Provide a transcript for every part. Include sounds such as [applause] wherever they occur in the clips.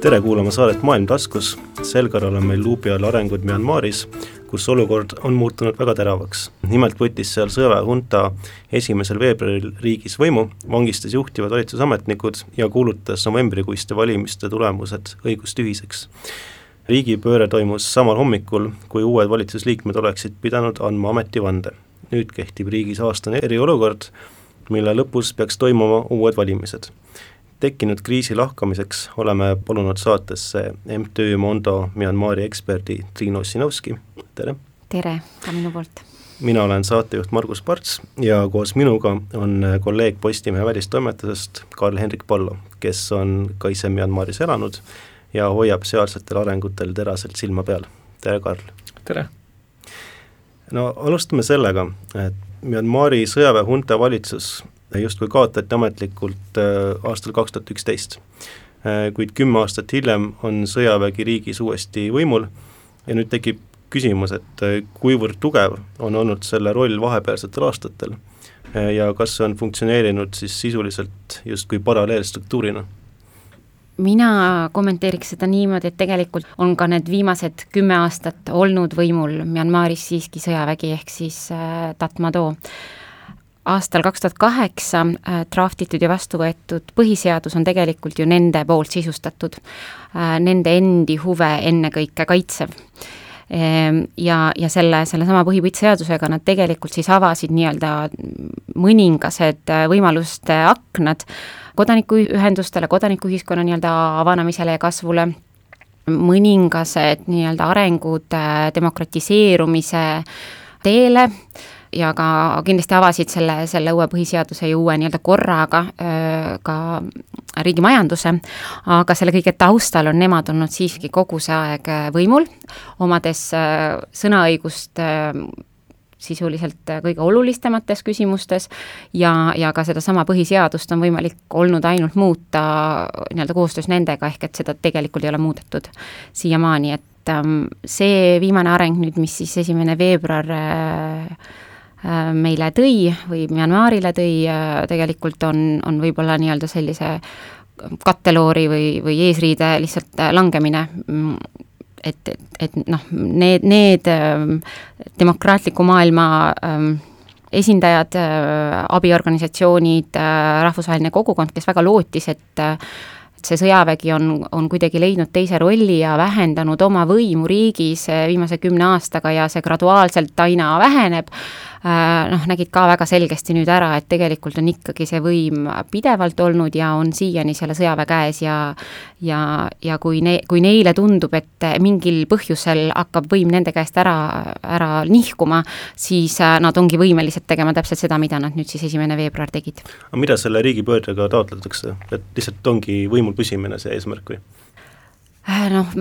tere kuulama saadet Maailm taskus, sel korral on meil luubi all arengud Myanmaris, kus olukord on muutunud väga teravaks. nimelt võttis seal sõjaväehunta esimesel veebruaril riigis võimu, vangistas juhtivad valitsusametnikud ja kuulutas novembrikuiste valimiste tulemused õigustühiseks. riigipööre toimus samal hommikul, kui uued valitsusliikmed oleksid pidanud andma ametivande. nüüd kehtib riigis aastane eriolukord, mille lõpus peaks toimuma uued valimised tekkinud kriisi lahkamiseks oleme palunud saatesse MTÜ Mondo Myanmari eksperdi Triinu Ossinovski, tere! tere ka minu poolt! mina olen saatejuht Margus Parts ja koos minuga on kolleeg Postimehe välistoimetusest Karl-Henrik Pallo, kes on ka ise Myanmaris elanud ja hoiab sealsetel arengutel teraselt silma peal. tere, Karl! tere! no alustame sellega, et Myanmari sõjaväehunta valitsus justkui kaotati ametlikult äh, aastal kaks tuhat üksteist. Äh, kuid kümme aastat hiljem on sõjavägi riigis uuesti võimul ja nüüd tekib küsimus, et äh, kuivõrd tugev on olnud selle roll vahepealsetel aastatel ja kas see on funktsioneerinud siis sisuliselt justkui paralleelstruktuurina? mina kommenteeriks seda niimoodi, et tegelikult on ka need viimased kümme aastat olnud võimul Myanmaris siiski sõjavägi, ehk siis äh, Tatmadaw aastal kaks tuhat kaheksa äh, draftitud ja vastu võetud põhiseadus on tegelikult ju nende poolt sisustatud, äh, nende endi huve ennekõike kaitsev. Ehm, ja, ja selle, sellesama põhipõhiseadusega nad tegelikult siis avasid nii-öelda mõningased äh, võimaluste aknad kodanikuühendustele, kodanikuühiskonna nii-öelda avanemisele ja kasvule, mõningased nii-öelda arengud demokratiseerumise teele ja ka kindlasti avasid selle, selle uue põhiseaduse ja uue nii-öelda korraga ka riigi majanduse, aga selle kõige taustal on nemad olnud siiski kogu see aeg võimul, omades sõnaõigust sisuliselt kõige olulisemates küsimustes. Ja, ja ka sedasama põhiseadust on võimalik olnud ainult muuta nii-öelda koostöös nendega, ehk et seda tegelikult ei ole muudetud siiamaani, et ähm, see viimane areng nüüd, mis siis esimene veebruar äh, meile tõi või Myanmarile tõi, äh, tegelikult on, on võib-olla nii-öelda sellise katteloori või, või eesriide lihtsalt äh, langemine, mm, et, et, et noh, need, need demokraatliku maailma ähm, esindajad, abiorganisatsioonid, rahvusvaheline kogukond, kes väga lootis, et see sõjavägi on, on kuidagi leidnud teise rolli ja vähendanud oma võimu riigis viimase kümne aastaga ja see graduaalselt aina väheneb, Äh, noh, nägid ka väga selgesti nüüd ära, et tegelikult on ikkagi see võim pidevalt olnud ja on siiani selle sõjaväe käes ja ja, ja kui ne-, kui neile tundub, et mingil põhjusel hakkab võim nende käest ära, ära nihkuma, siis äh, nad ongi võimelised tegema täpselt seda, mida nad nüüd siis esimene veebruar tegid. aga mida selle riigipöördega taotletakse, et lihtsalt ongi võimul püsimine see eesmärk või? Äh, noh,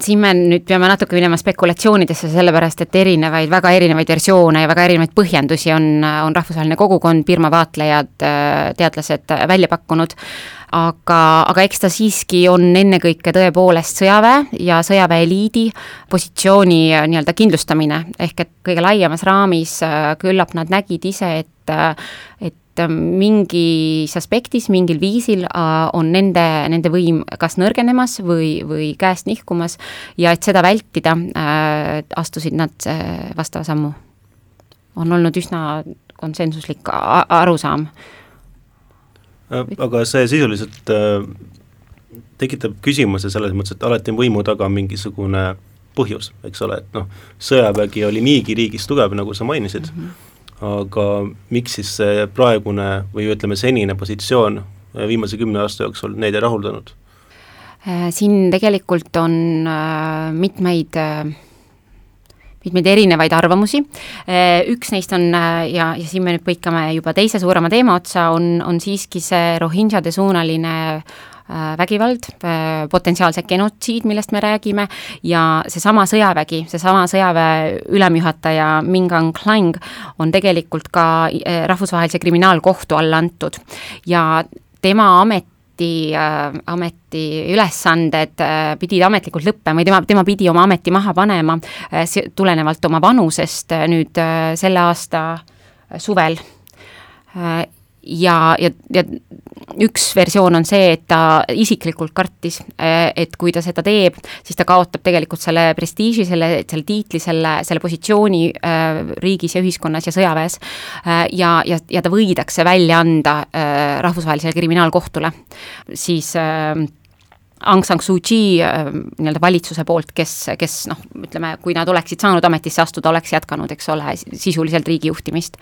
siin me nüüd peame natuke minema spekulatsioonidesse, sellepärast et erinevaid, väga erinevaid versioone ja väga erinevaid põhjendusi on, on rahvusvaheline kogukond, Birma vaatlejad, äh, teadlased välja pakkunud, aga, aga eks ta siiski on ennekõike tõepoolest sõjaväe ja sõjaväe eliidi positsiooni äh, nii-öelda kindlustamine, ehk et kõige laiemas raamis küllap nad nägid ise, et et et mingis aspektis, mingil viisil äh, on nende, nende võim kas nõrgenemas või, või käest nihkumas ja et seda vältida, äh, astusid nad äh, vastava sammu. on olnud üsna konsensuslik arusaam. aga see sisuliselt tekitab küsimuse selles mõttes, et alati on võimu taga mingisugune põhjus, eks ole, et noh, sõjavägi oli niigi riigis tugev, nagu sa mainisid mm, -hmm aga miks siis see praegune või ütleme, senine positsioon viimase kümne aasta jooksul neid ei rahuldanud? Äh, siin tegelikult on äh, mitmeid äh, mitmeid erinevaid arvamusi, üks neist on ja, ja siin me nüüd põikame juba teise suurema teema otsa, on, on siiski see rohingjade suunaline vägivald, äh, potentsiaalse genotsiid, millest me räägime, ja seesama sõjavägi, seesama sõjaväe ülemjuhataja Mingang Klang on tegelikult ka äh, rahvusvahelise kriminaalkohtu alla antud. Ja tema amet ameti äh,, ameti ülesanded äh, pidid ametlikult lõppema või tema, tema pidi oma ameti maha panema äh, tulenevalt oma vanusest äh, nüüd äh, selle aasta suvel. Äh, ja, ja, ja üks versioon on see, et ta isiklikult kartis, et kui ta seda teeb, siis ta kaotab tegelikult selle prestiiži, selle, selle tiitli, selle, selle positsiooni äh, riigis ja ühiskonnas ja sõjaväes äh,. ja, ja, ja ta võidakse välja anda äh, rahvusvahelisele kriminaalkohtule, siis äh, Aung San Suu Kyi nii-öelda valitsuse poolt, kes, kes noh, ütleme, kui nad oleksid saanud ametisse astuda, oleks jätkanud, eks ole, sisuliselt riigi juhtimist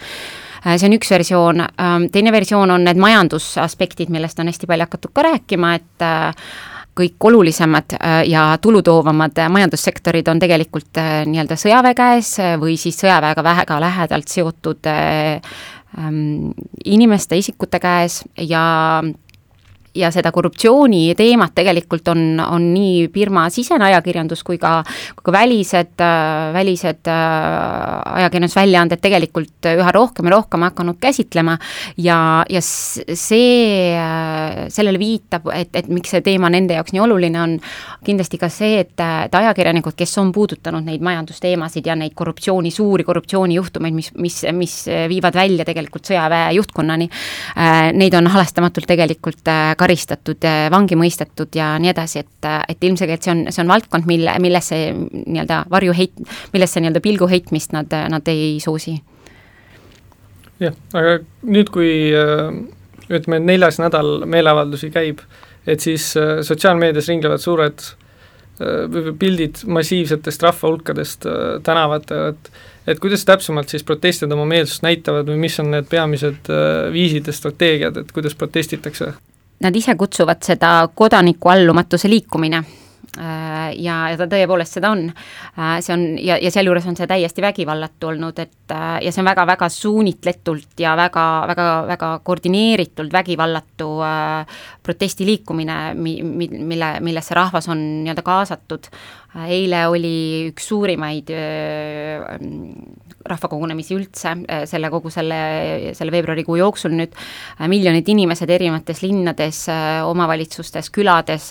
see on üks versioon, ähm, teine versioon on need majandusaspektid, millest on hästi palju hakatud ka rääkima, et äh, kõik olulisemad ja tulutoovamad majandussektorid on tegelikult nii-öelda sõjaväe käes või siis sõjaväega väga lähedalt seotud ähm, inimeste, isikute käes ja ja seda korruptsiooni teemat tegelikult on, on nii Birma sisene ajakirjandus kui ka, kui ka välised, välised äh, ajakirjandusväljaanded tegelikult üha rohkem ja rohkem hakanud käsitlema. Ja, ja see, äh, sellele viitab, et, et miks see teema nende jaoks nii oluline on, kindlasti ka see, et, et ajakirjanikud, kes on puudutanud neid majandusteemasid ja neid korruptsiooni, suuri korruptsioonijuhtumeid, mis, mis, mis viivad välja tegelikult sõjaväe juhtkonnani, äh, neid on halastamatult tegelikult karistatud, vangi mõistetud ja nii edasi, et, et ilmselgelt see on, see on valdkond, mille, millesse nii-öelda varju heit-, millesse nii-öelda pilgu heitmist nad, nad ei soosi. jah, aga nüüd, kui ütleme, neljas nädal meeleavaldusi käib, et siis äh, sotsiaalmeedias ringlevad suured äh, pildid massiivsetest rahvahulkadest äh, tänavatel, et et kuidas täpsemalt siis protestijad oma meelsust näitavad või mis on need peamised viisid ja strateegiad, et kuidas protestitakse? Nad ise kutsuvad seda kodanikuallumatuse liikumine äh, ja, ja ta tõepoolest seda on. Äh, see on ja, ja sealjuures on see täiesti vägivallatu olnud, et äh, ja see on väga-väga suunitletult ja väga, väga, väga koordineeritult vägivallatu protestiliikumine, mi-, mi-, mille, millesse rahvas on nii-öelda kaasatud. eile oli üks suurimaid rahvakogunemisi üldse äh, selle kogu selle, selle veebruarikuu jooksul nüüd, äh, miljonid inimesed erinevates linnades, äh, omavalitsustes, külades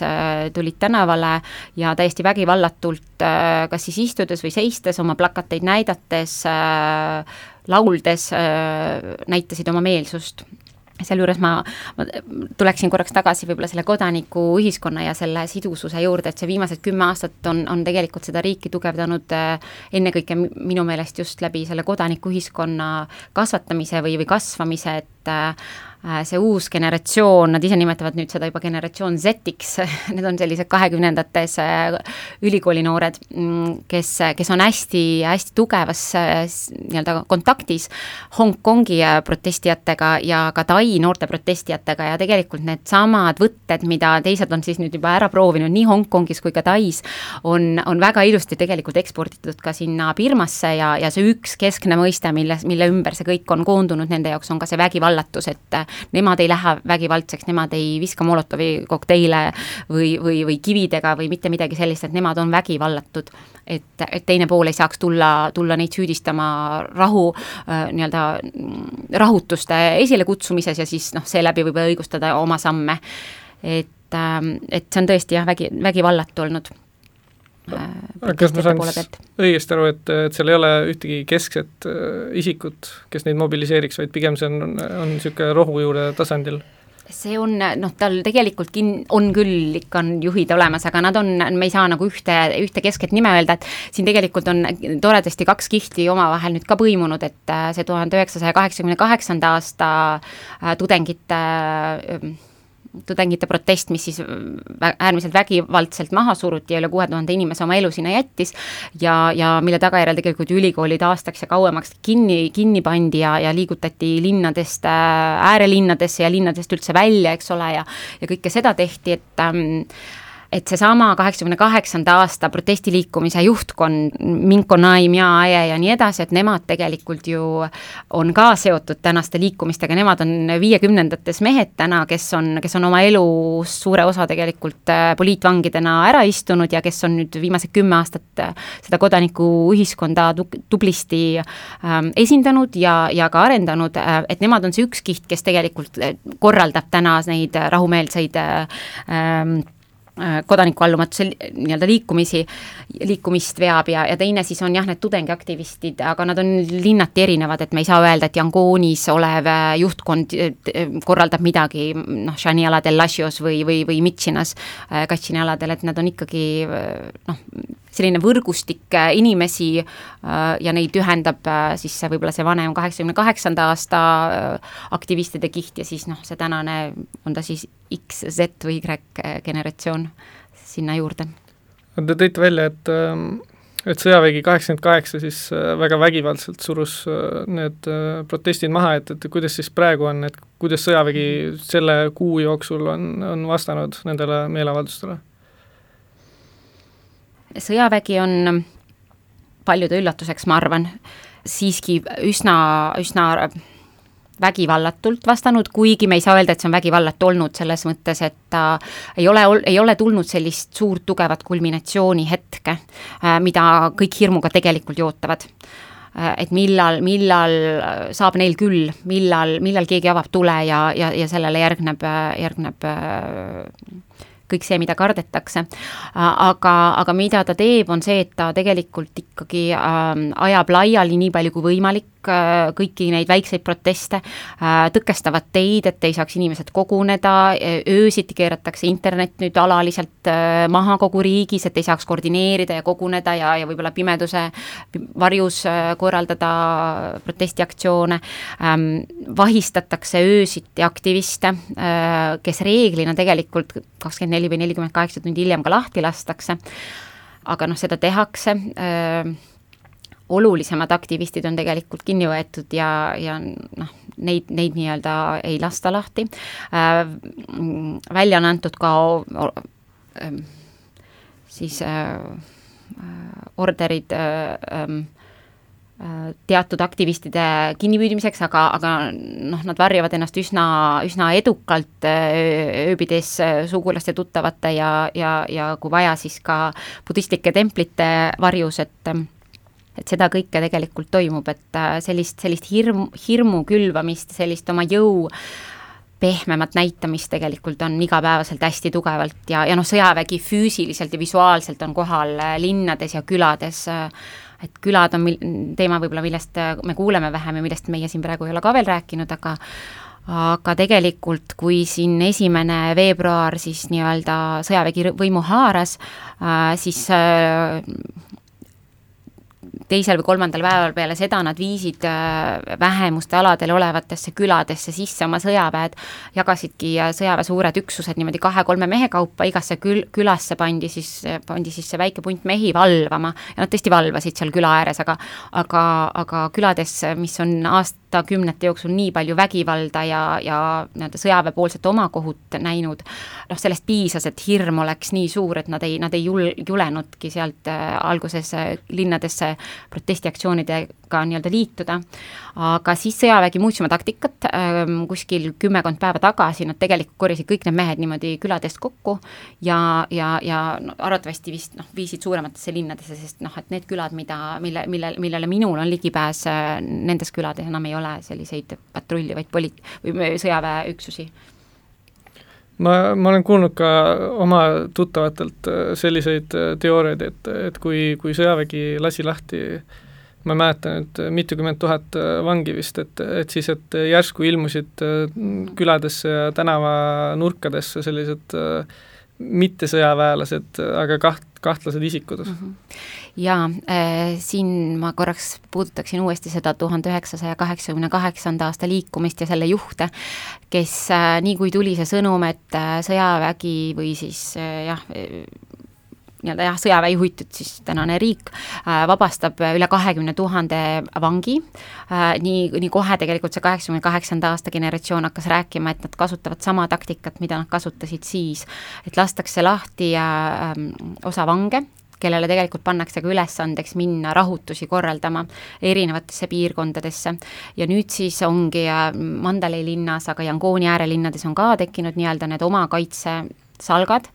tulid tänavale ja täiesti vägivallatult kas siis istudes või seistes, oma plakateid näidates, lauldes näitasid oma meelsust sealjuures ma, ma tuleksin korraks tagasi võib-olla selle kodanikuühiskonna ja selle sidususe juurde, et see viimased kümme aastat on, on tegelikult seda riiki tugevdanud äh, ennekõike minu meelest just läbi selle kodanikuühiskonna kasvatamise või, või kasvamise, et äh, see uus generatsioon, nad ise nimetavad nüüd seda juba generatsioon Z-iks. [laughs] Need on sellised kahekümnendates äh, ülikooli noored, mm, kes, kes on hästi, hästi tugevas äh, nii-öelda kontaktis Hongkongi protestijatega ja ka Tai noorte protestijatega ja tegelikult needsamad võtted, mida teised on siis nüüd juba ära proovinud nii Hongkongis kui ka Tais, on, on väga ilusti tegelikult eksporditud ka sinna Birmasse ja, ja see üks keskne mõiste, mille, mille ümber see kõik on koondunud, nende jaoks on ka see vägivallatus, et nemad ei lähe vägivaldseks, nemad ei viska Molotovi kokteile või, või, või kividega või mitte midagi sellist, et nemad on vägivallatud. et, et teine pool ei saaks tulla, tulla neid süüdistama rahu äh, nii-öelda mm, rahutuste esilekutsumises ja siis noh, seeläbi võib õigustada oma samme. et, ähm, et see on tõesti jah, vägi, vägivallatu olnud Äh, kas ma saan õigesti aru, et, et seal ei ole ühtegi keskset äh, isikut, kes neid mobiliseeriks, vaid pigem see on, on niisugune rohujuure tasandil? see on noh, tal tegelikult kin-, on küll ikka on juhid olemas, aga nad on, me ei saa nagu ühte, ühte keskset nime öelda, et siin tegelikult on toredasti kaks kihti omavahel nüüd ka põimunud, et äh, see tuhande üheksasaja kaheksakümne kaheksanda aasta tudengite tudengite protest, mis siis äärmiselt vägivaldselt maha suruti ja üle kuue tuhande inimese oma elu sinna jättis ja, ja mille tagajärjel tegelikult ülikoolid aastaks ja kauemaks kinni, kinni pandi ja, ja liigutati linnadest äh, äärelinnadesse ja linnadest üldse välja, eks ole, ja ja kõike seda tehti, et ähm, et seesama kaheksakümne kaheksanda aasta protestiliikumise juhtkond, Minko Nai, Mia Aie ja nii edasi, et nemad tegelikult ju on ka seotud tänaste liikumistega, nemad on viiekümnendates mehed täna, kes on, kes on oma elus suure osa tegelikult äh, poliitvangidena ära istunud ja kes on nüüd viimased kümme aastat äh, seda kodanikuühiskonda tublisti ähm, esindanud ja, ja ka arendanud, äh, et nemad on see üks kiht, kes tegelikult korraldab täna neid rahumeelseid ähm, Äh, kodanikuallumatuse nii-öelda liikumisi, liikumist veab ja, ja teine siis on jah, need tudengiaktivistid, aga nad on linnati erinevad, et me ei saa öelda, et Yangonis olev äh, juhtkond äh, korraldab midagi noh, Shani aladel Lasios või, või, või Michinas Katšini aladel, et nad on ikkagi noh, selline võrgustik inimesi ja neid ühendab siis see võib-olla see vanem kaheksakümne kaheksanda aasta aktivistide kiht ja siis noh, see tänane, on ta siis X, Z või Y generatsioon sinna juurde. Te tõite välja, et et sõjavägi kaheksakümmend kaheksa siis äh, väga vägivaldselt surus äh, need äh, protestid maha, et, et kuidas siis praegu on, et kuidas sõjavägi selle kuu jooksul on, on vastanud nendele meeleavaldustele? Sõjavägi on paljude üllatuseks, ma arvan, siiski üsna, üsna vägivallatult vastanud, kuigi me ei saa öelda, et see on vägivallatu olnud selles mõttes, et ta ei ole, ei ole tulnud sellist suurt tugevat kulminatsioonihetke, äh, mida kõik hirmuga tegelikult ju ootavad äh, et millal, millal saab neil küll, millal, millal keegi avab tule ja, ja, ja sellele järgneb, järgneb kõik see, mida kardetakse. aga, aga mida ta teeb, on see, et ta tegelikult ikkagi äh, ajab laiali nii palju kui võimalik Äh, kõiki neid väikseid proteste, äh, tõkestavad teid, et ei saaks inimesed koguneda, öösiti keeratakse internet nüüd alaliselt äh, maha kogu riigis, et ei saaks koordineerida ja koguneda ja, ja võib-olla pimeduse varjus korraldada protestiaktsioone, ähm, vahistatakse öösiti aktiviste, kes reeglina tegelikult kakskümmend neli või nelikümmend kaheksa tundi hiljem ka lahti lastakse, aga noh, seda tehakse. Olulisemad aktivistid on tegelikult kinni võetud ja, ja noh, neid, neid nii-öelda ei lasta lahti. Välja on antud ka siis orderid ähm, äh, teatud aktivistide kinnipüüdmiseks, aga, aga noh, nad varjavad ennast üsna, üsna edukalt äh, ööbides sugulaste, tuttavate ja, ja, ja kui vaja, siis ka budistlike templite varjus, et et seda kõike tegelikult toimub, et äh, sellist, sellist hirm, hirmu külvamist, sellist oma jõu pehmemat näitamist tegelikult on igapäevaselt hästi tugevalt ja, ja noh, sõjavägi füüsiliselt ja visuaalselt on kohal äh, linnades ja külades, äh, et külad on mil-, teema võib-olla, millest me kuuleme vähem ja millest meie siin praegu ei ole ka veel rääkinud, aga aga tegelikult, kui siin esimene veebruar siis nii-öelda sõjavägi võimu haaras, siis teisel või kolmandal päeval peale seda nad viisid äh, vähemuste aladel olevatesse küladesse sisse oma sõjaväed, jagasidki sõjaväe suured üksused niimoodi kahe-kolme mehe kaupa, igasse kül-, külasse pandi siis, pandi siis see väike punt mehi valvama. Ja nad tõesti valvasid seal küla ääres, aga aga, aga külades, mis on aastakümnete jooksul nii palju vägivalda ja, ja nii-öelda sõjaväepoolset omakohut näinud, noh, sellest piisas, et hirm oleks nii suur, et nad ei, nad ei jul-, julenudki sealt äh, alguses äh, linnadesse protestiaktsioonidega nii-öelda liituda, aga siis sõjavägi muutis oma taktikat, ähm, kuskil kümmekond päeva tagasi nad tegelikult korjasid kõik need mehed niimoodi küladest kokku ja, ja, ja no, arvatavasti vist noh, viisid suurematesse linnadesse, sest noh, et need külad, mida, mille, mille, millele minul on ligipääs, äh, nendes külades enam ei ole selliseid patrullivaid poli- või sõjaväeüksusi. Ma, ma olen kuulnud ka oma tuttavatelt äh, selliseid äh, teooriaid, et, et kui, kui sõjavägi lasi lahti ma ei mäleta nüüd, mitukümmend tuhat äh, vangi vist, et, et siis, et järsku ilmusid küladesse ja tänavanurkadesse sellised mittesõjaväelased, aga kaht-, kahtlased isikud mm. -hmm jaa äh,, siin ma korraks puudutaksin uuesti seda tuhande üheksasaja kaheksakümne kaheksanda aasta liikumist ja selle juhte, kes äh, nii kui tuli see sõnum, et äh, sõjavägi või siis äh, jah, nii-öelda jah, sõjaväe juhitud siis tänane riik äh, vabastab üle kahekümne tuhande vangi äh,, nii, nii kohe tegelikult see kaheksakümne kaheksanda aasta generatsioon hakkas rääkima, et nad kasutavad sama taktikat, mida nad kasutasid siis, et lastakse lahti äh, osa vange, kellele tegelikult pannakse ka ülesandeks minna rahutusi korraldama erinevatesse piirkondadesse. ja nüüd siis ongi Mandalay linnas, aga Yangooni äärelinnades on ka tekkinud nii-öelda need oma kaitse salgad,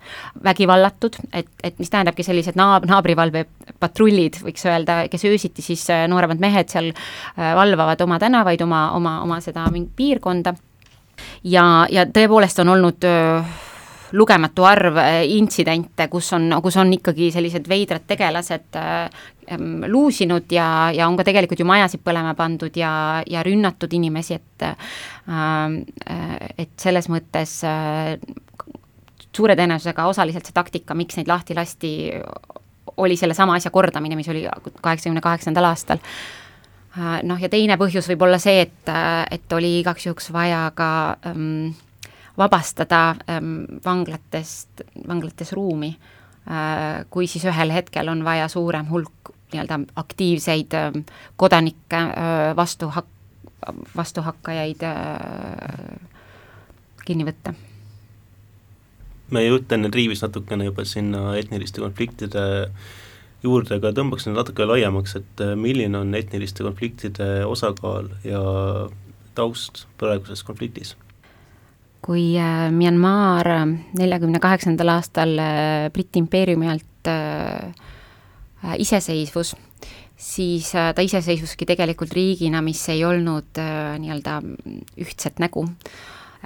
vägivallatud, et, et mis tähendabki sellised naab-, naabrivalvepatrullid, võiks öelda, kes öösiti siis äh, nooremad mehed seal äh, valvavad oma tänavaid, oma, oma, oma seda mingit piirkonda. Ja, ja tõepoolest on olnud öö, lugematu arv intsidente, kus on, kus on ikkagi sellised veidrad tegelased luusinud ja, ja on ka tegelikult ju majasid põlema pandud ja, ja rünnatud inimesi, et et selles mõttes suure tõenäosusega osaliselt see taktika, miks neid lahti lasti, oli sellesama asja kordamine, mis oli kaheksakümne kaheksandal aastal noh, ja teine põhjus võib olla see, et, et oli igaks juhuks vaja ka ähm, vabastada ähm, vanglatest, vanglates ruumi äh,, kui siis ühel hetkel on vaja suurem hulk nii-öelda aktiivseid äh, kodanikke äh, vastu hak-, vastuhakkajaid äh, kinni võtta. Me jutt enne triivis natukene juba sinna etniliste konfliktide juurde, aga tõmbaks nüüd natuke laiemaks, et äh, milline on etniliste konfliktide osakaal ja taust praeguses konfliktis? kui äh, Myanmar äh, neljakümne kaheksandal aastal Briti impeeriumi alt iseseisvus, siis ta iseseisvuski tegelikult riigina, mis ei olnud nii-öelda ühtset nägu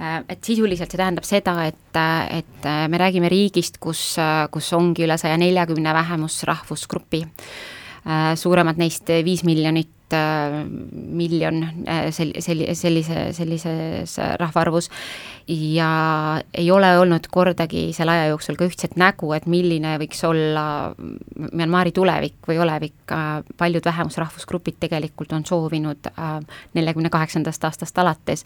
et sisuliselt see tähendab seda, et, et äh, me räägime riigist, kus, äh, kus ongi üle saja neljakümne vähemusrahvusgrupi, suuremad neist viis miljonit Äh, miljon äh, sel-, sel-, sellise, sellises rahvaarvus. Ja ei ole olnud kordagi selle aja jooksul ka ühtset nägu, et milline võiks olla Myanmari tulevik või olevik, äh, paljud vähemusrahvusgrupid tegelikult on soovinud neljakümne kaheksandast aastast alates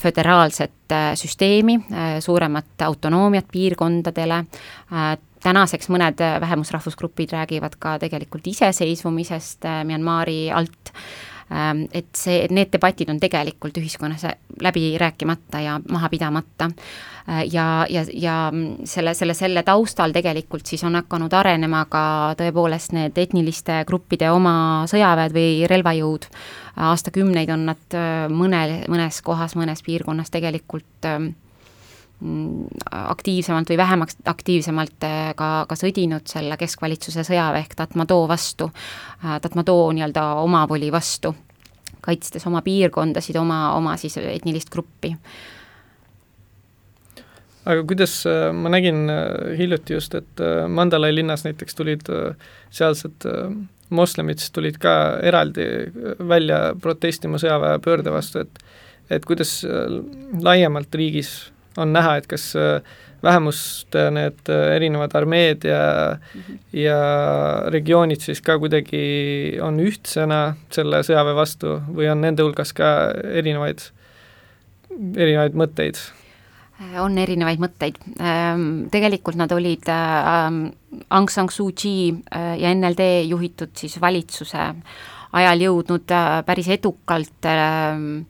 föderaalset süsteemi, suuremat autonoomiat piirkondadele, tänaseks mõned äh, vähemusrahvusgrupid räägivad ka tegelikult iseseisvumisest äh, Myanmari alt, ähm, et see, need debatid on tegelikult ühiskonnas läbi rääkimata ja maha pidamata. Äh, ja, ja, ja selle, selle, selle taustal tegelikult siis on hakanud arenema ka tõepoolest need etniliste gruppide oma sõjaväed või relvajõud, aastakümneid on nad mõne, mõnes kohas, mõnes piirkonnas tegelikult Mm, aktiivsemalt või vähem aktiivsemalt äh, ka, ka sõdinud selle keskvalitsuse sõjaväe ehk Tatmadaw vastu, äh, Tatmadaw nii-öelda omavoli vastu, kaitstes oma piirkondasid, oma, oma siis etnilist gruppi. aga kuidas, äh, ma nägin hiljuti just, et Mandalay linnas näiteks tulid sealsed moslemid tulid ka eraldi välja protestima sõjaväe pöörde vastu, et et kuidas laiemalt riigis on näha, et kas äh, vähemuste need äh, erinevad armeed ja mm, -hmm. ja regioonid siis ka kuidagi on ühtsena selle sõjaväe vastu või on nende hulgas ka erinevaid, erinevaid mõtteid? on erinevaid mõtteid, ähm, tegelikult nad olid ähm, Aung San Suu Kyi äh, ja NLD juhitud siis valitsuse ajal jõudnud päris edukalt ähm,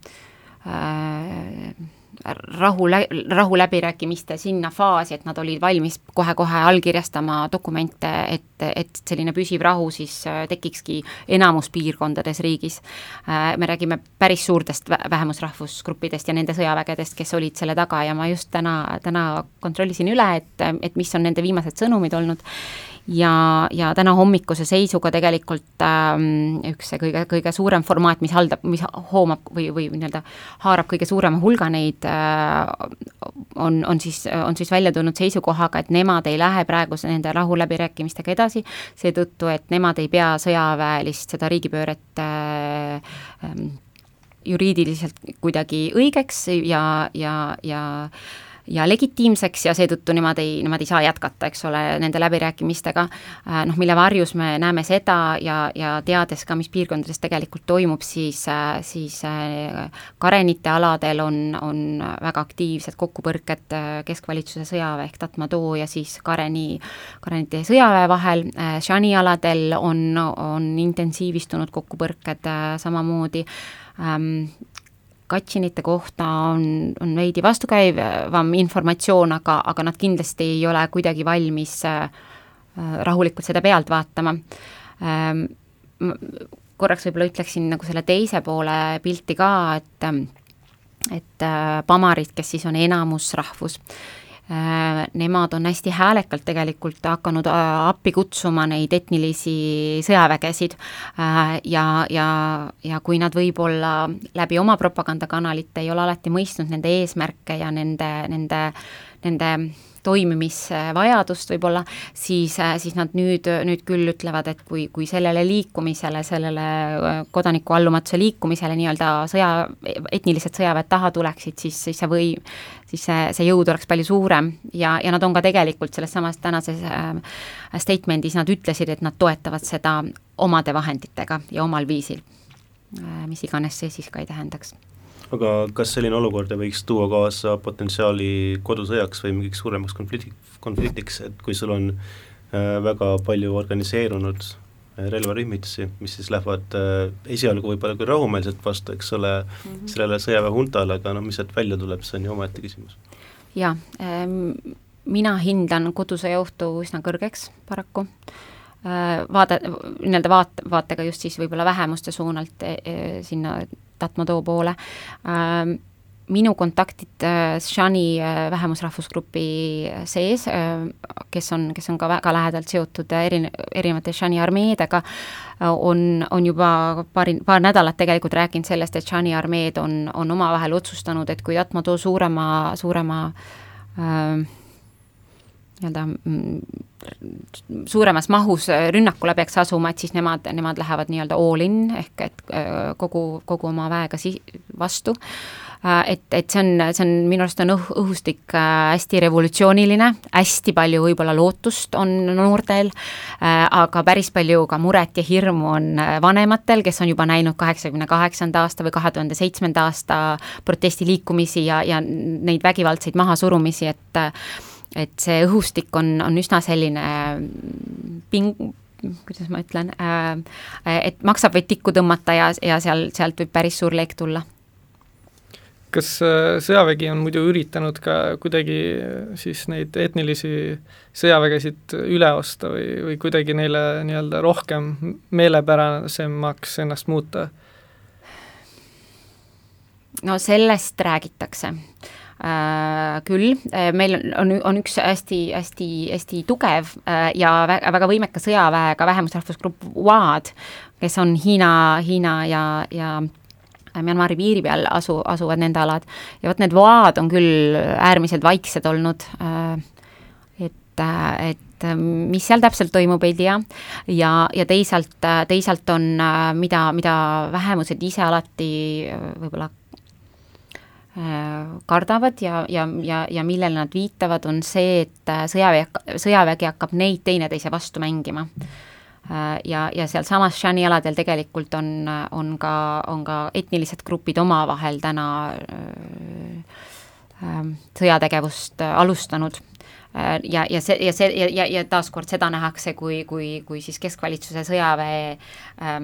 rahu, rahuläbirääkimiste sinna faasi, et nad olid valmis kohe-kohe allkirjastama dokumente, et, et selline püsiv rahu siis äh, tekikski enamus piirkondades riigis. Äh, me räägime päris suurtest vähemusrahvusgruppidest ja nende sõjavägedest, kes olid selle taga ja ma just täna, täna kontrollisin üle, et, et mis on nende viimased sõnumid olnud ja, ja täna hommikuse seisuga tegelikult ähm, üks see kõige, kõige suurem formaat, mis haldab, mis hoomab või, või nii-öelda haarab kõige suurema hulga neid äh,, on, on siis, on siis välja tulnud seisukohaga, et nemad ei lähe praeguse nende rahuläbirääkimistega edasi, seetõttu, et nemad ei pea sõjaväelist seda riigipööret äh, äh, juriidiliselt kuidagi õigeks ja, ja, ja ja legitiimseks ja seetõttu nemad ei, nemad ei saa jätkata, eks ole, nende läbirääkimistega, äh, noh, mille varjus me näeme seda ja, ja teades ka, mis piirkondades tegelikult toimub, siis, äh, siis äh, Karenite aladel on, on väga aktiivsed kokkupõrked keskvalitsuse sõjaväe ehk Tatmadaw ja siis Kareni, Karenite sõjaväe vahel, Shani aladel on, on intensiivistunud kokkupõrked samamoodi Katšinite kohta on, on veidi vastukäivam informatsioon, aga, aga nad kindlasti ei ole kuidagi valmis äh, rahulikult seda pealt vaatama ähm,. korraks võib-olla ütleksin nagu selle teise poole pilti ka, et et äh, pamarid, kes siis on enamusrahvus nemad on hästi häälekalt tegelikult hakanud appi kutsuma neid etnilisi sõjavägesid. Ja, ja, ja kui nad võib-olla läbi oma propagandakanalite ei ole alati mõistnud nende eesmärke ja nende, nende, nende toimimisvajadust võib-olla, siis, siis nad nüüd, nüüd küll ütlevad, et kui, kui sellele liikumisele, sellele äh, kodanikuallumatuse liikumisele nii-öelda sõja, etnilised sõjaväed taha tuleksid, siis, siis see või, siis see, see jõud oleks palju suurem. Ja, ja nad on ka tegelikult selles samas tänases äh, statement'is, nad ütlesid, et nad toetavad seda omade vahenditega ja omal viisil. Äh,, mis iganes see siis ka ei tähendaks aga kas selline olukord ei võiks tuua kaasa potentsiaali kodusõjaks või mingiks suuremaks konflikti, konfliktiks, et kui sul on äh, väga palju organiseerunud äh, relvarühmitusi, mis siis lähevad äh, esialgu võib-olla küll rahumeelselt vastu, eks ole mm, -hmm. sellele sõjaväehuntale, aga noh, mis sealt välja tuleb, see on ju omaette küsimus. jaa ähm,, mina hindan kodusõja ohtu üsna kõrgeks paraku äh, vaade, nii-öelda vaat-, vaatega just siis võib-olla vähemuste suunalt e, e, sinna Tatmadaw poole. Ähm, minu kontaktid äh, Shani äh, vähemusrahvusgrupi sees, äh, kes on, kes on ka väga lähedalt seotud eri, erinevate Shani armeedega, on, on juba paari, paar nädalat tegelikult rääkinud sellest, et Shani armeed on, on omavahel otsustanud, et kui Tatmadaw suurema, suurema äh, nii-öelda mm, suuremas mahus rünnakule peaks asuma, et siis nemad, nemad lähevad nii-öelda all in ehk et äh, kogu, kogu oma väega si-, vastu. Äh, et, et see on, see on, minu arust on õh-, õhustik äh, hästi revolutsiooniline, hästi palju võib-olla lootust on noortel, aga päris palju ka muret ja hirmu on vanematel, kes on juba näinud kaheksakümne kaheksanda aasta või kahe tuhande seitsmenda aasta protestiliikumisi ja, ja neid vägivaldseid mahasurumisi, et et see õhustik on, on üsna selline mm, ping-, kuidas ma ütlen äh,, et maksab vaid tikku tõmmata ja, ja seal, sealt võib päris suur leek tulla. kas äh, sõjavägi on muidu üritanud ka kuidagi äh, siis neid etnilisi sõjavägesid üle osta või, või kuidagi neile nii-öelda rohkem meelepärasemaks ennast muuta? no sellest räägitakse küll, äh, meil on, on üks hästi, hästi, hästi tugev äh, ja väga, võimeka sõjaväega vähemusrahvusgrupp WAD, kes on Hiina, Hiina ja, ja Myanmari piiri peal asu, asuvad nende alad. Ja vot need voad on küll äärmiselt vaiksed olnud, et, et mis seal täpselt toimub, ei tea, ja, ja teisalt, teisalt on, mida, mida vähemused ise alati võib-olla kardavad ja, ja, ja, ja millele nad viitavad, on see, et sõjavägi, sõjavägi hakkab neid teineteise vastu mängima. Ja, ja sealsamas Shani aladel tegelikult on, on ka, on ka etnilised grupid omavahel täna äh, sõjategevust alustanud ja, ja see, ja see, ja, ja, ja taaskord seda nähakse kui, kui, kui siis keskvalitsuse sõjaväe äh,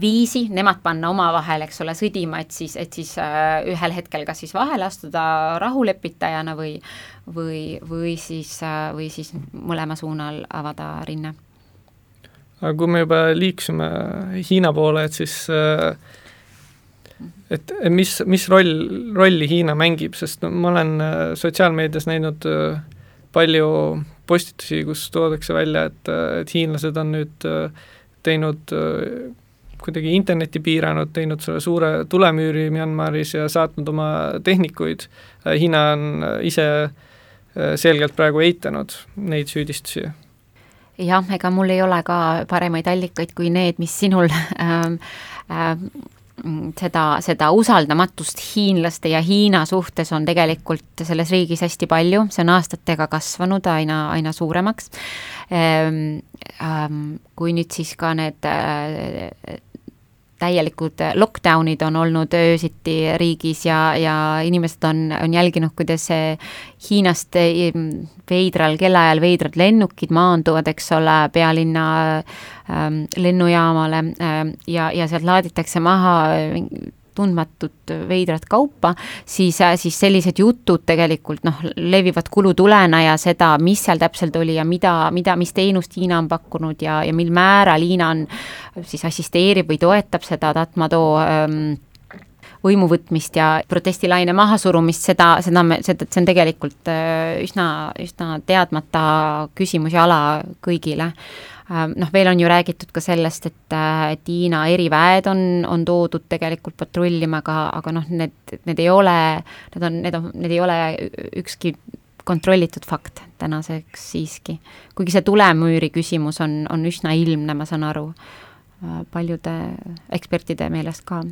viisi nemad panna omavahel, eks ole, sõdima, et siis, et siis äh, ühel hetkel kas siis vahele astuda rahulepitajana või või, või siis äh,, või siis mõlema suunal avada rinne. aga kui me juba liikusime Hiina poole, et siis äh, et mis, mis roll, rolli Hiina mängib, sest no ma olen äh, sotsiaalmeedias näinud äh, palju postitusi, kus toodakse välja, et, et hiinlased on nüüd teinud kuidagi internetti piiranud, teinud selle suure tulemüüri Myanmaris ja saatnud oma tehnikuid, Hiina on ise äh, selgelt praegu eitanud neid süüdistusi. Jah, ega mul ei ole ka paremaid allikaid kui need, mis sinul ähm, ähm, seda, seda usaldamatust hiinlaste ja Hiina suhtes on tegelikult selles riigis hästi palju, see on aastatega kasvanud aina, aina suuremaks. Ähm,. Ähm, kui nüüd siis ka need äh, täielikud lockdown'id on olnud öösiti riigis ja, ja inimesed on, on jälginud, kuidas Hiinast veidral kellaajal veidrad lennukid maanduvad, eks ole, pealinna ähm, lennujaamale ähm, ja, ja sealt laaditakse maha tundmatut veidrat kaupa, siis, siis sellised jutud tegelikult noh, levivad kulutulena ja seda, mis seal täpselt oli ja mida, mida, mis teenust Hiina on pakkunud ja, ja mil määral Hiina on, siis assisteerib või toetab seda Tatmadaw ähm, võimu võtmist ja protestilaine mahasurumist, seda, seda me, seda, see on tegelikult üsna, üsna teadmata küsimus ja ala kõigile noh, veel on ju räägitud ka sellest, et, et Hiina eriväed on, on toodud tegelikult patrullima, aga, aga noh, need, need ei ole, need on, need on, need ei ole ükski kontrollitud fakt tänaseks siiski. kuigi see tulemüüri küsimus on, on üsna ilmne, ma saan aru, paljude ekspertide meelest ka.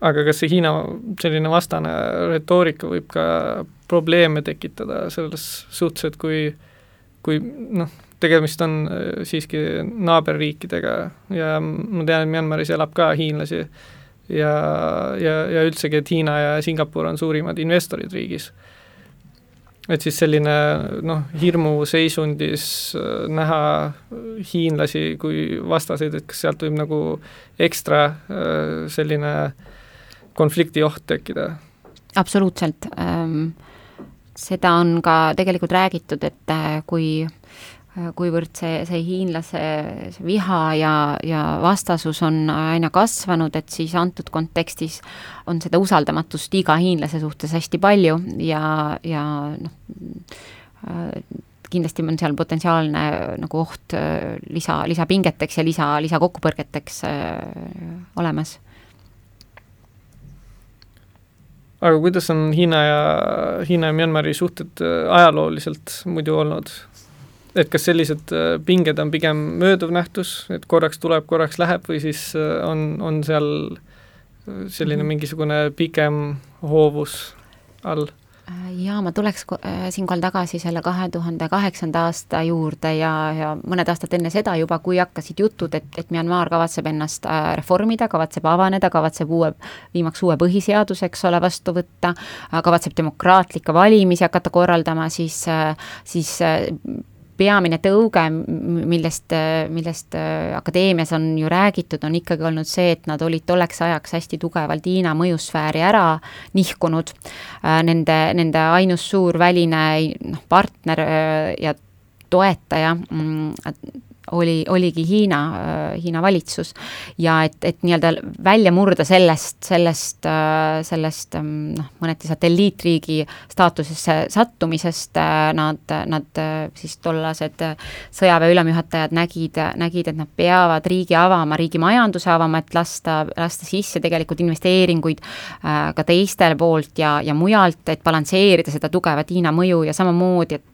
aga kas see Hiina selline vastane retoorika võib ka probleeme tekitada selles suhtes, et kui, kui noh, tegemist on äh, siiski naaberriikidega ja ma tean, et Myanmaris elab ka hiinlasi ja, ja, ja üldsegi, et Hiina ja Singapur on suurimad investorid riigis et siis selline noh, hirmuseisundis äh, näha hiinlasi kui vastaseid, et kas sealt võib nagu ekstra äh, selline konfliktioht tekkida? absoluutselt, ähm, seda on ka tegelikult räägitud, et kui Äh, kuivõrd see, see hiinlase see viha ja, ja vastasus on aina kasvanud, et siis antud kontekstis on seda usaldamatust iga hiinlase suhtes hästi palju ja, ja noh, äh, kindlasti on seal potentsiaalne nagu oht äh, lisa, lisapingeteks ja lisa, lisakokkupõrgeteks olemas aga kuidas on Hiina ja, Hiina ja Myanmari suhted ajalooliselt muidu olnud? Et kas sellised äh, pinged on pigem mööduv nähtus, et korraks tuleb, korraks läheb või siis äh, on, on seal äh, selline mhm. mingisugune pikem hoovus all? jaa, ma tuleks siinkohal tagasi selle kahe tuhande kaheksanda aasta juurde ja, ja mõned aastad enne seda juba, kui hakkasid jutud, et, et Myanmar kavatseb ennast reformida, kavatseb avaneda, kavatseb uue, viimaks uue põhiseaduse, eks ole, vastu võtta, kavatseb demokraatlikke valimisi hakata korraldama, siis, siis peamine tõuge, millest, millest äh, akadeemias on ju räägitud, on ikkagi olnud see, et nad olid tolleks ajaks hästi tugevalt Hiina mõjusfääri ära nihkunud. Äh, nende, nende ainus suur väline noh, partner äh, ja toetaja mm, oli, oligi Hiina, äh, Hiina valitsus. ja et, et nii-öelda välja murda sellest, sellest, äh, sellest ähm, noh, mõneti satelliitriigi staatusesse sattumisest äh, nad, nad siis tollased sõjaväe ülemjuhatajad nägid, nägid, et nad peavad riigi avama, riigi majanduse avama, et lasta, lasta sisse tegelikult investeeringuid ka teistel poolt ja, ja mujalt, et balansseerida seda tugevat Hiina mõju ja samamoodi, et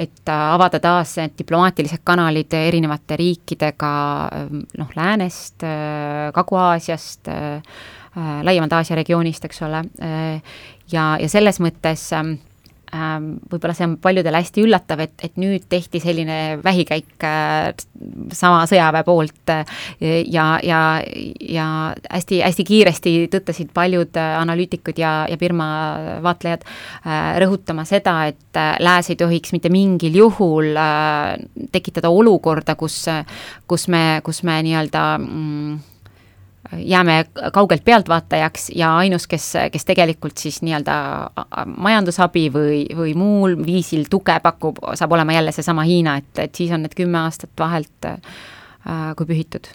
et avada taas diplomaatilised kanalid, olid erinevate riikidega noh, läänest, Kagu-Aasiast, laiemalt Aasia regioonist, eks ole, ja, ja selles mõttes äh, võib-olla see on paljudele hästi üllatav, et, et nüüd tehti selline vähikäik äh, sama sõjaväe poolt äh, ja, ja, ja hästi, hästi kiiresti tõttasid paljud äh, analüütikud ja, ja Birma vaatlejad rõhutama seda, et Lääs ei tohiks mitte mingil juhul tekitada olukorda, kus, kus me, kus me nii-öelda mm, jääme kaugelt pealtvaatajaks ja ainus, kes, kes tegelikult siis nii-öelda majandusabi või, või muul viisil tuge pakub, saab olema jälle seesama Hiina, et, et siis on need kümme aastat vahelt äh, kui pühitud.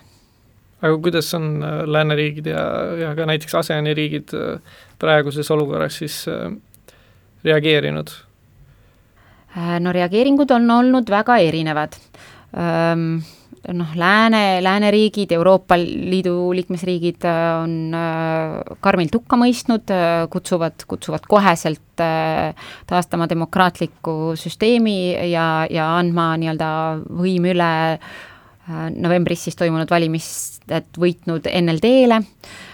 aga kuidas on äh, lääneriigid ja, ja ka näiteks ASEAN-i riigid äh, praeguses olukorras siis äh, reageerinud? Äh, no reageeringud on olnud väga erinevad ähm, noh, lääne, lääneriigid, Euroopa Liidu liikmesriigid äh, on äh, karmilt hukka mõistnud, äh, kutsuvad, kutsuvad koheselt taastama demokraatliku süsteemi ja, ja andma nii-öelda võim üle novembris siis toimunud valimised võitnud NLD-le Äh,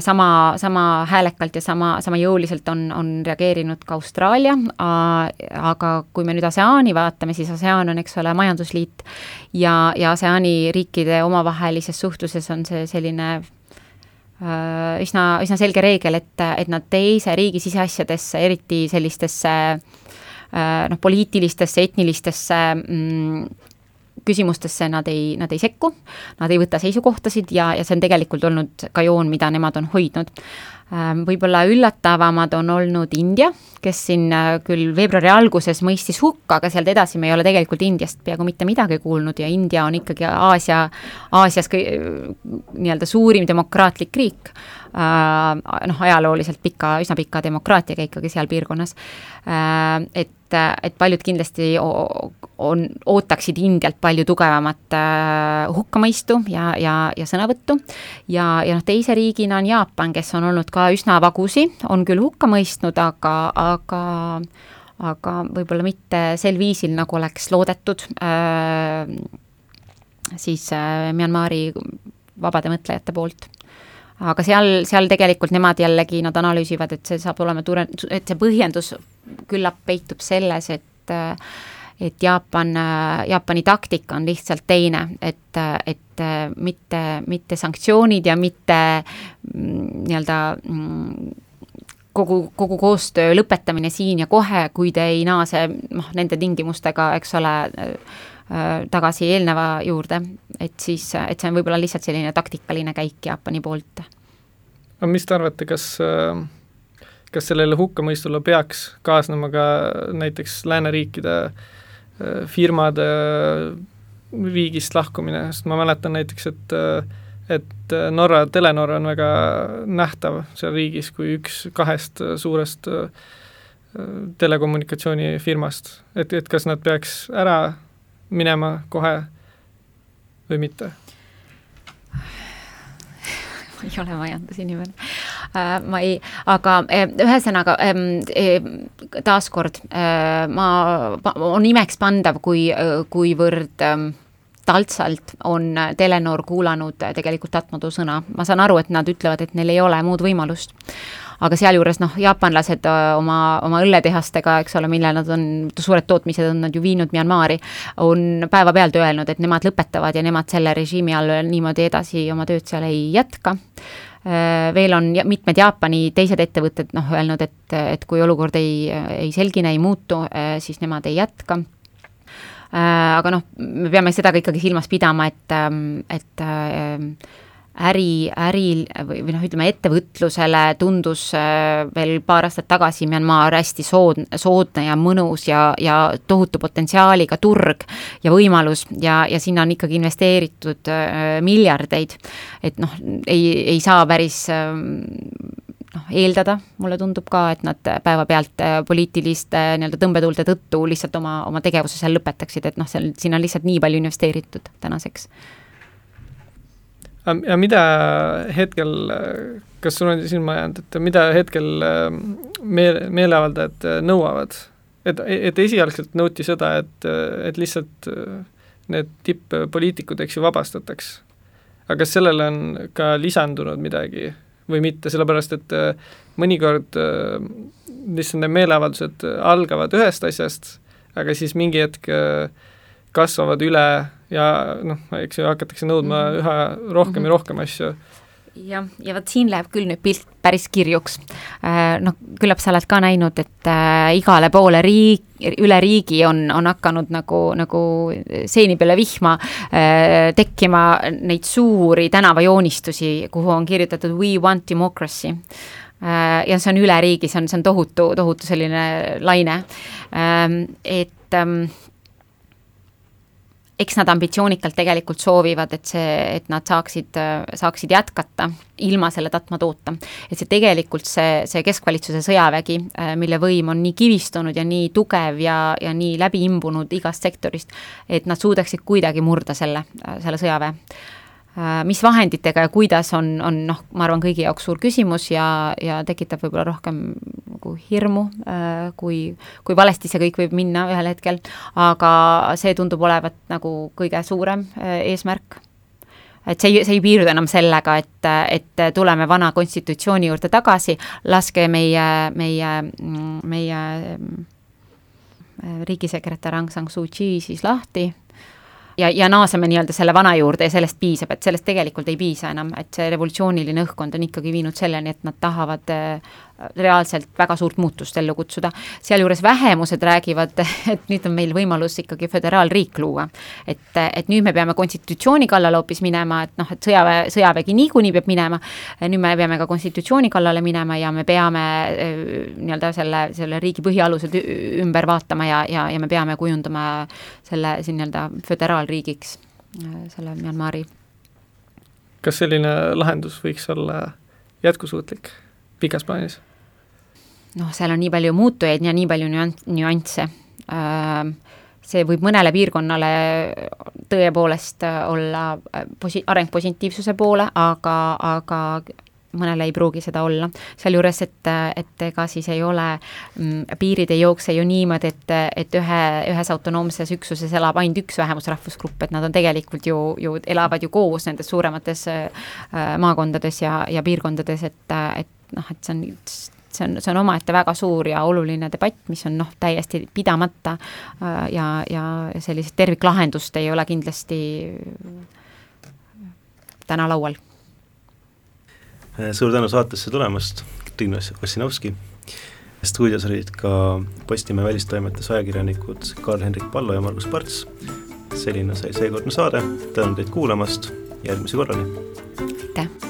sama, sama häälekalt ja sama, sama jõuliselt on, on reageerinud ka Austraalia, aga kui me nüüd ASEAN-i vaatame, siis ASEAN on, eks ole, majandusliit ja, ja ASEAN-i riikide omavahelises suhtluses on see selline äh, üsna, üsna selge reegel, et, et nad teise riigi siseasjadesse, eriti sellistesse äh, noh, poliitilistesse, etnilistesse mm, küsimustesse nad ei, nad ei sekku, nad ei võta seisukohtasid ja, ja see on tegelikult olnud ka joon, mida nemad on hoidnud. Ähm, võib-olla üllatavamad on olnud India, kes siin äh, küll veebruari alguses mõistis hukka, aga sealt edasi me ei ole tegelikult Indiast peaaegu mitte midagi kuulnud ja India on ikkagi Aasia, Aasias nii-öelda suurim demokraatlik riik noh, ajalooliselt pika, üsna pika demokraatiaga ikkagi seal piirkonnas, et et paljud kindlasti on, ootaksid Indialt palju tugevamat hukkamõistu ja, ja, ja sõnavõttu. Ja, ja noh, teise riigina on Jaapan, kes on olnud ka üsna vagusi, on küll hukka mõistnud, aga, aga aga võib-olla mitte sel viisil, nagu oleks loodetud. Äh, siis äh, Myanmari vabade mõtlejate poolt aga seal, seal tegelikult nemad jällegi, nad analüüsivad, et see saab olema ture-, et see põhjendus küllap peitub selles, et et Jaapan, Jaapani taktika on lihtsalt teine, et, et mitte, mitte sanktsioonid ja mitte mm, nii-öelda mm, kogu, kogu koostöö lõpetamine siin ja kohe, kui te ei naase noh, nende tingimustega, eks ole, tagasi eelneva juurde, et siis, et see on võib-olla lihtsalt selline taktikaline käik Jaapani poolt. aga mis te arvate, kas äh kas sellele hukkamõistule peaks kaasnema ka näiteks lääneriikide äh, firmade äh, riigist lahkumine, sest ma mäletan näiteks, et äh, et Norra, Telenor on väga nähtav seal riigis kui üks kahest suurest telekommunikatsioonifirmast, et, et kas nad peaks ära minema kohe või mitte? Ma [laughs] ei ole majandusinimene. Äh,. ma ei, aga äh, ühesõnaga äh, taaskord äh, ma, on imekspandav, kui, kuivõrd äh, taltsalt on Telenor kuulanud tegelikult Tatmadu sõna, ma saan aru, et nad ütlevad, et neil ei ole muud võimalust aga sealjuures noh, jaapanlased äh, oma, oma õlletehastega, eks ole, mille nad on, suured tootmised on nad ju viinud Myanmari, on päevapealt öelnud, et nemad lõpetavad ja nemad selle režiimi all niimoodi edasi oma tööd seal ei jätka. Äh, veel on mitmed Jaapani teised ettevõtted noh, öelnud, et, et kui olukord ei, ei selgine, ei muutu, äh, siis nemad ei jätka. Aga noh, me peame seda ka ikkagi silmas pidama, et, et äri, äril või, või noh, ütleme ettevõtlusele tundus äh, veel paar aastat tagasi Myanmar hästi sood-, soodne ja mõnus ja, ja tohutu potentsiaaliga turg ja võimalus ja, ja sinna on ikkagi investeeritud äh, miljardeid. et noh, ei, ei saa päris äh, noh, eeldada, mulle tundub ka, et nad päevapealt äh, poliitiliste nii-öelda tõmbetuulte tõttu lihtsalt oma, oma tegevuse seal lõpetaksid, et noh, seal, siin on lihtsalt nii palju investeeritud tänaseks ja mida hetkel, kas sul on silma jäänud, et mida hetkel meel, meeleavaldajad nõuavad? et, et esialgselt nõuti seda, et, et lihtsalt need tipp-poliitikud, eks ju, vabastataks. aga kas sellele on ka lisandunud midagi või mitte, sellepärast et mõnikord lihtsalt need meeleavaldused algavad ühest asjast, aga siis mingi hetk kasvavad üle ja noh, eks ju, hakatakse nõudma mm -hmm. üha rohkem mm -hmm. ja rohkem asju jah, ja vot siin läheb küll nüüd pilt päris kirjuks. Äh, noh, küllap sa oled ka näinud, et äh, igale poole riik, üle riigi on, on hakanud nagu, nagu seeni peale vihma äh, tekkima neid suuri tänavajoonistusi, kuhu on kirjutatud We want democracy ja see on üle riigi, see on, see on tohutu, tohutu selline laine et ähm, eks nad ambitsioonikalt tegelikult soovivad, et see, et nad saaksid, saaksid jätkata ilma selle tatmatoota. et see tegelikult see, see keskvalitsuse sõjavägi, mille võim on nii kivistunud ja nii tugev ja, ja nii läbi imbunud igast sektorist, et nad suudaksid kuidagi murda selle, selle sõjaväe mis vahenditega ja kuidas, on, on noh, ma arvan, kõigi jaoks suur küsimus ja, ja tekitab võib-olla rohkem nagu hirmu, äh, kui, kui valesti see kõik võib minna ühel hetkel, aga see tundub olevat nagu kõige suurem äh, eesmärk. Et see ei, see ei piirdu enam sellega, et, et tuleme vana konstitutsiooni juurde tagasi, laske meie, meie, meie riigisekretär Aung San Suu Kyi siis lahti ja, ja naaseme nii-öelda selle vana juurde ja sellest piisab, et sellest tegelikult ei piisa enam, et see revolutsiooniline õhkkond on ikkagi viinud selleni, et nad tahavad reaalselt väga suurt muutust ellu kutsuda. sealjuures vähemused räägivad, et nüüd on meil võimalus ikkagi föderaalriik luua. et, et nüüd me peame konstitutsiooni kallale hoopis minema, et noh, et sõjaväe, sõjavägi niikuinii peab minema, nüüd me peame ka konstitutsiooni kallale minema ja me peame äh, nii-öelda selle, selle riigi põhialused ümber vaatama ja, ja, ja me peame kujundama selle siin nii-öelda föderaalriigiks, äh, selle Myanmari. kas selline lahendus võiks olla jätkusuutlik pikas plaanis? Noh, seal on nii palju muutujaid ja nii palju nüanss, nüansse äh, see võib mõnele piirkonnale tõepoolest olla posi-, areng positiivsuse poole, aga, aga mõnele ei pruugi seda olla. sealjuures, et, et ega siis ei ole, mm, piirid ei jookse ju niimoodi, et, et ühe, ühes autonoomses üksuses elab ainult üks vähemusrahvusgrupp, et nad on tegelikult ju, ju elavad ju koos nendes suuremates äh, maakondades ja, ja piirkondades, et, et noh, et see on see on, see on omaette väga suur ja oluline debatt, mis on noh, täiesti pidamata äh, ja, ja sellist terviklahendust ei ole kindlasti täna laual suur tänu saatesse tulemast, Triinu Ossinovski. stuudios olid ka Postimehe välistoimetuse ajakirjanikud Karl-Henrik Pallo ja Margus Parts. selline sai seekordne saade, tänan teid kuulamast, järgmise korrani! aitäh!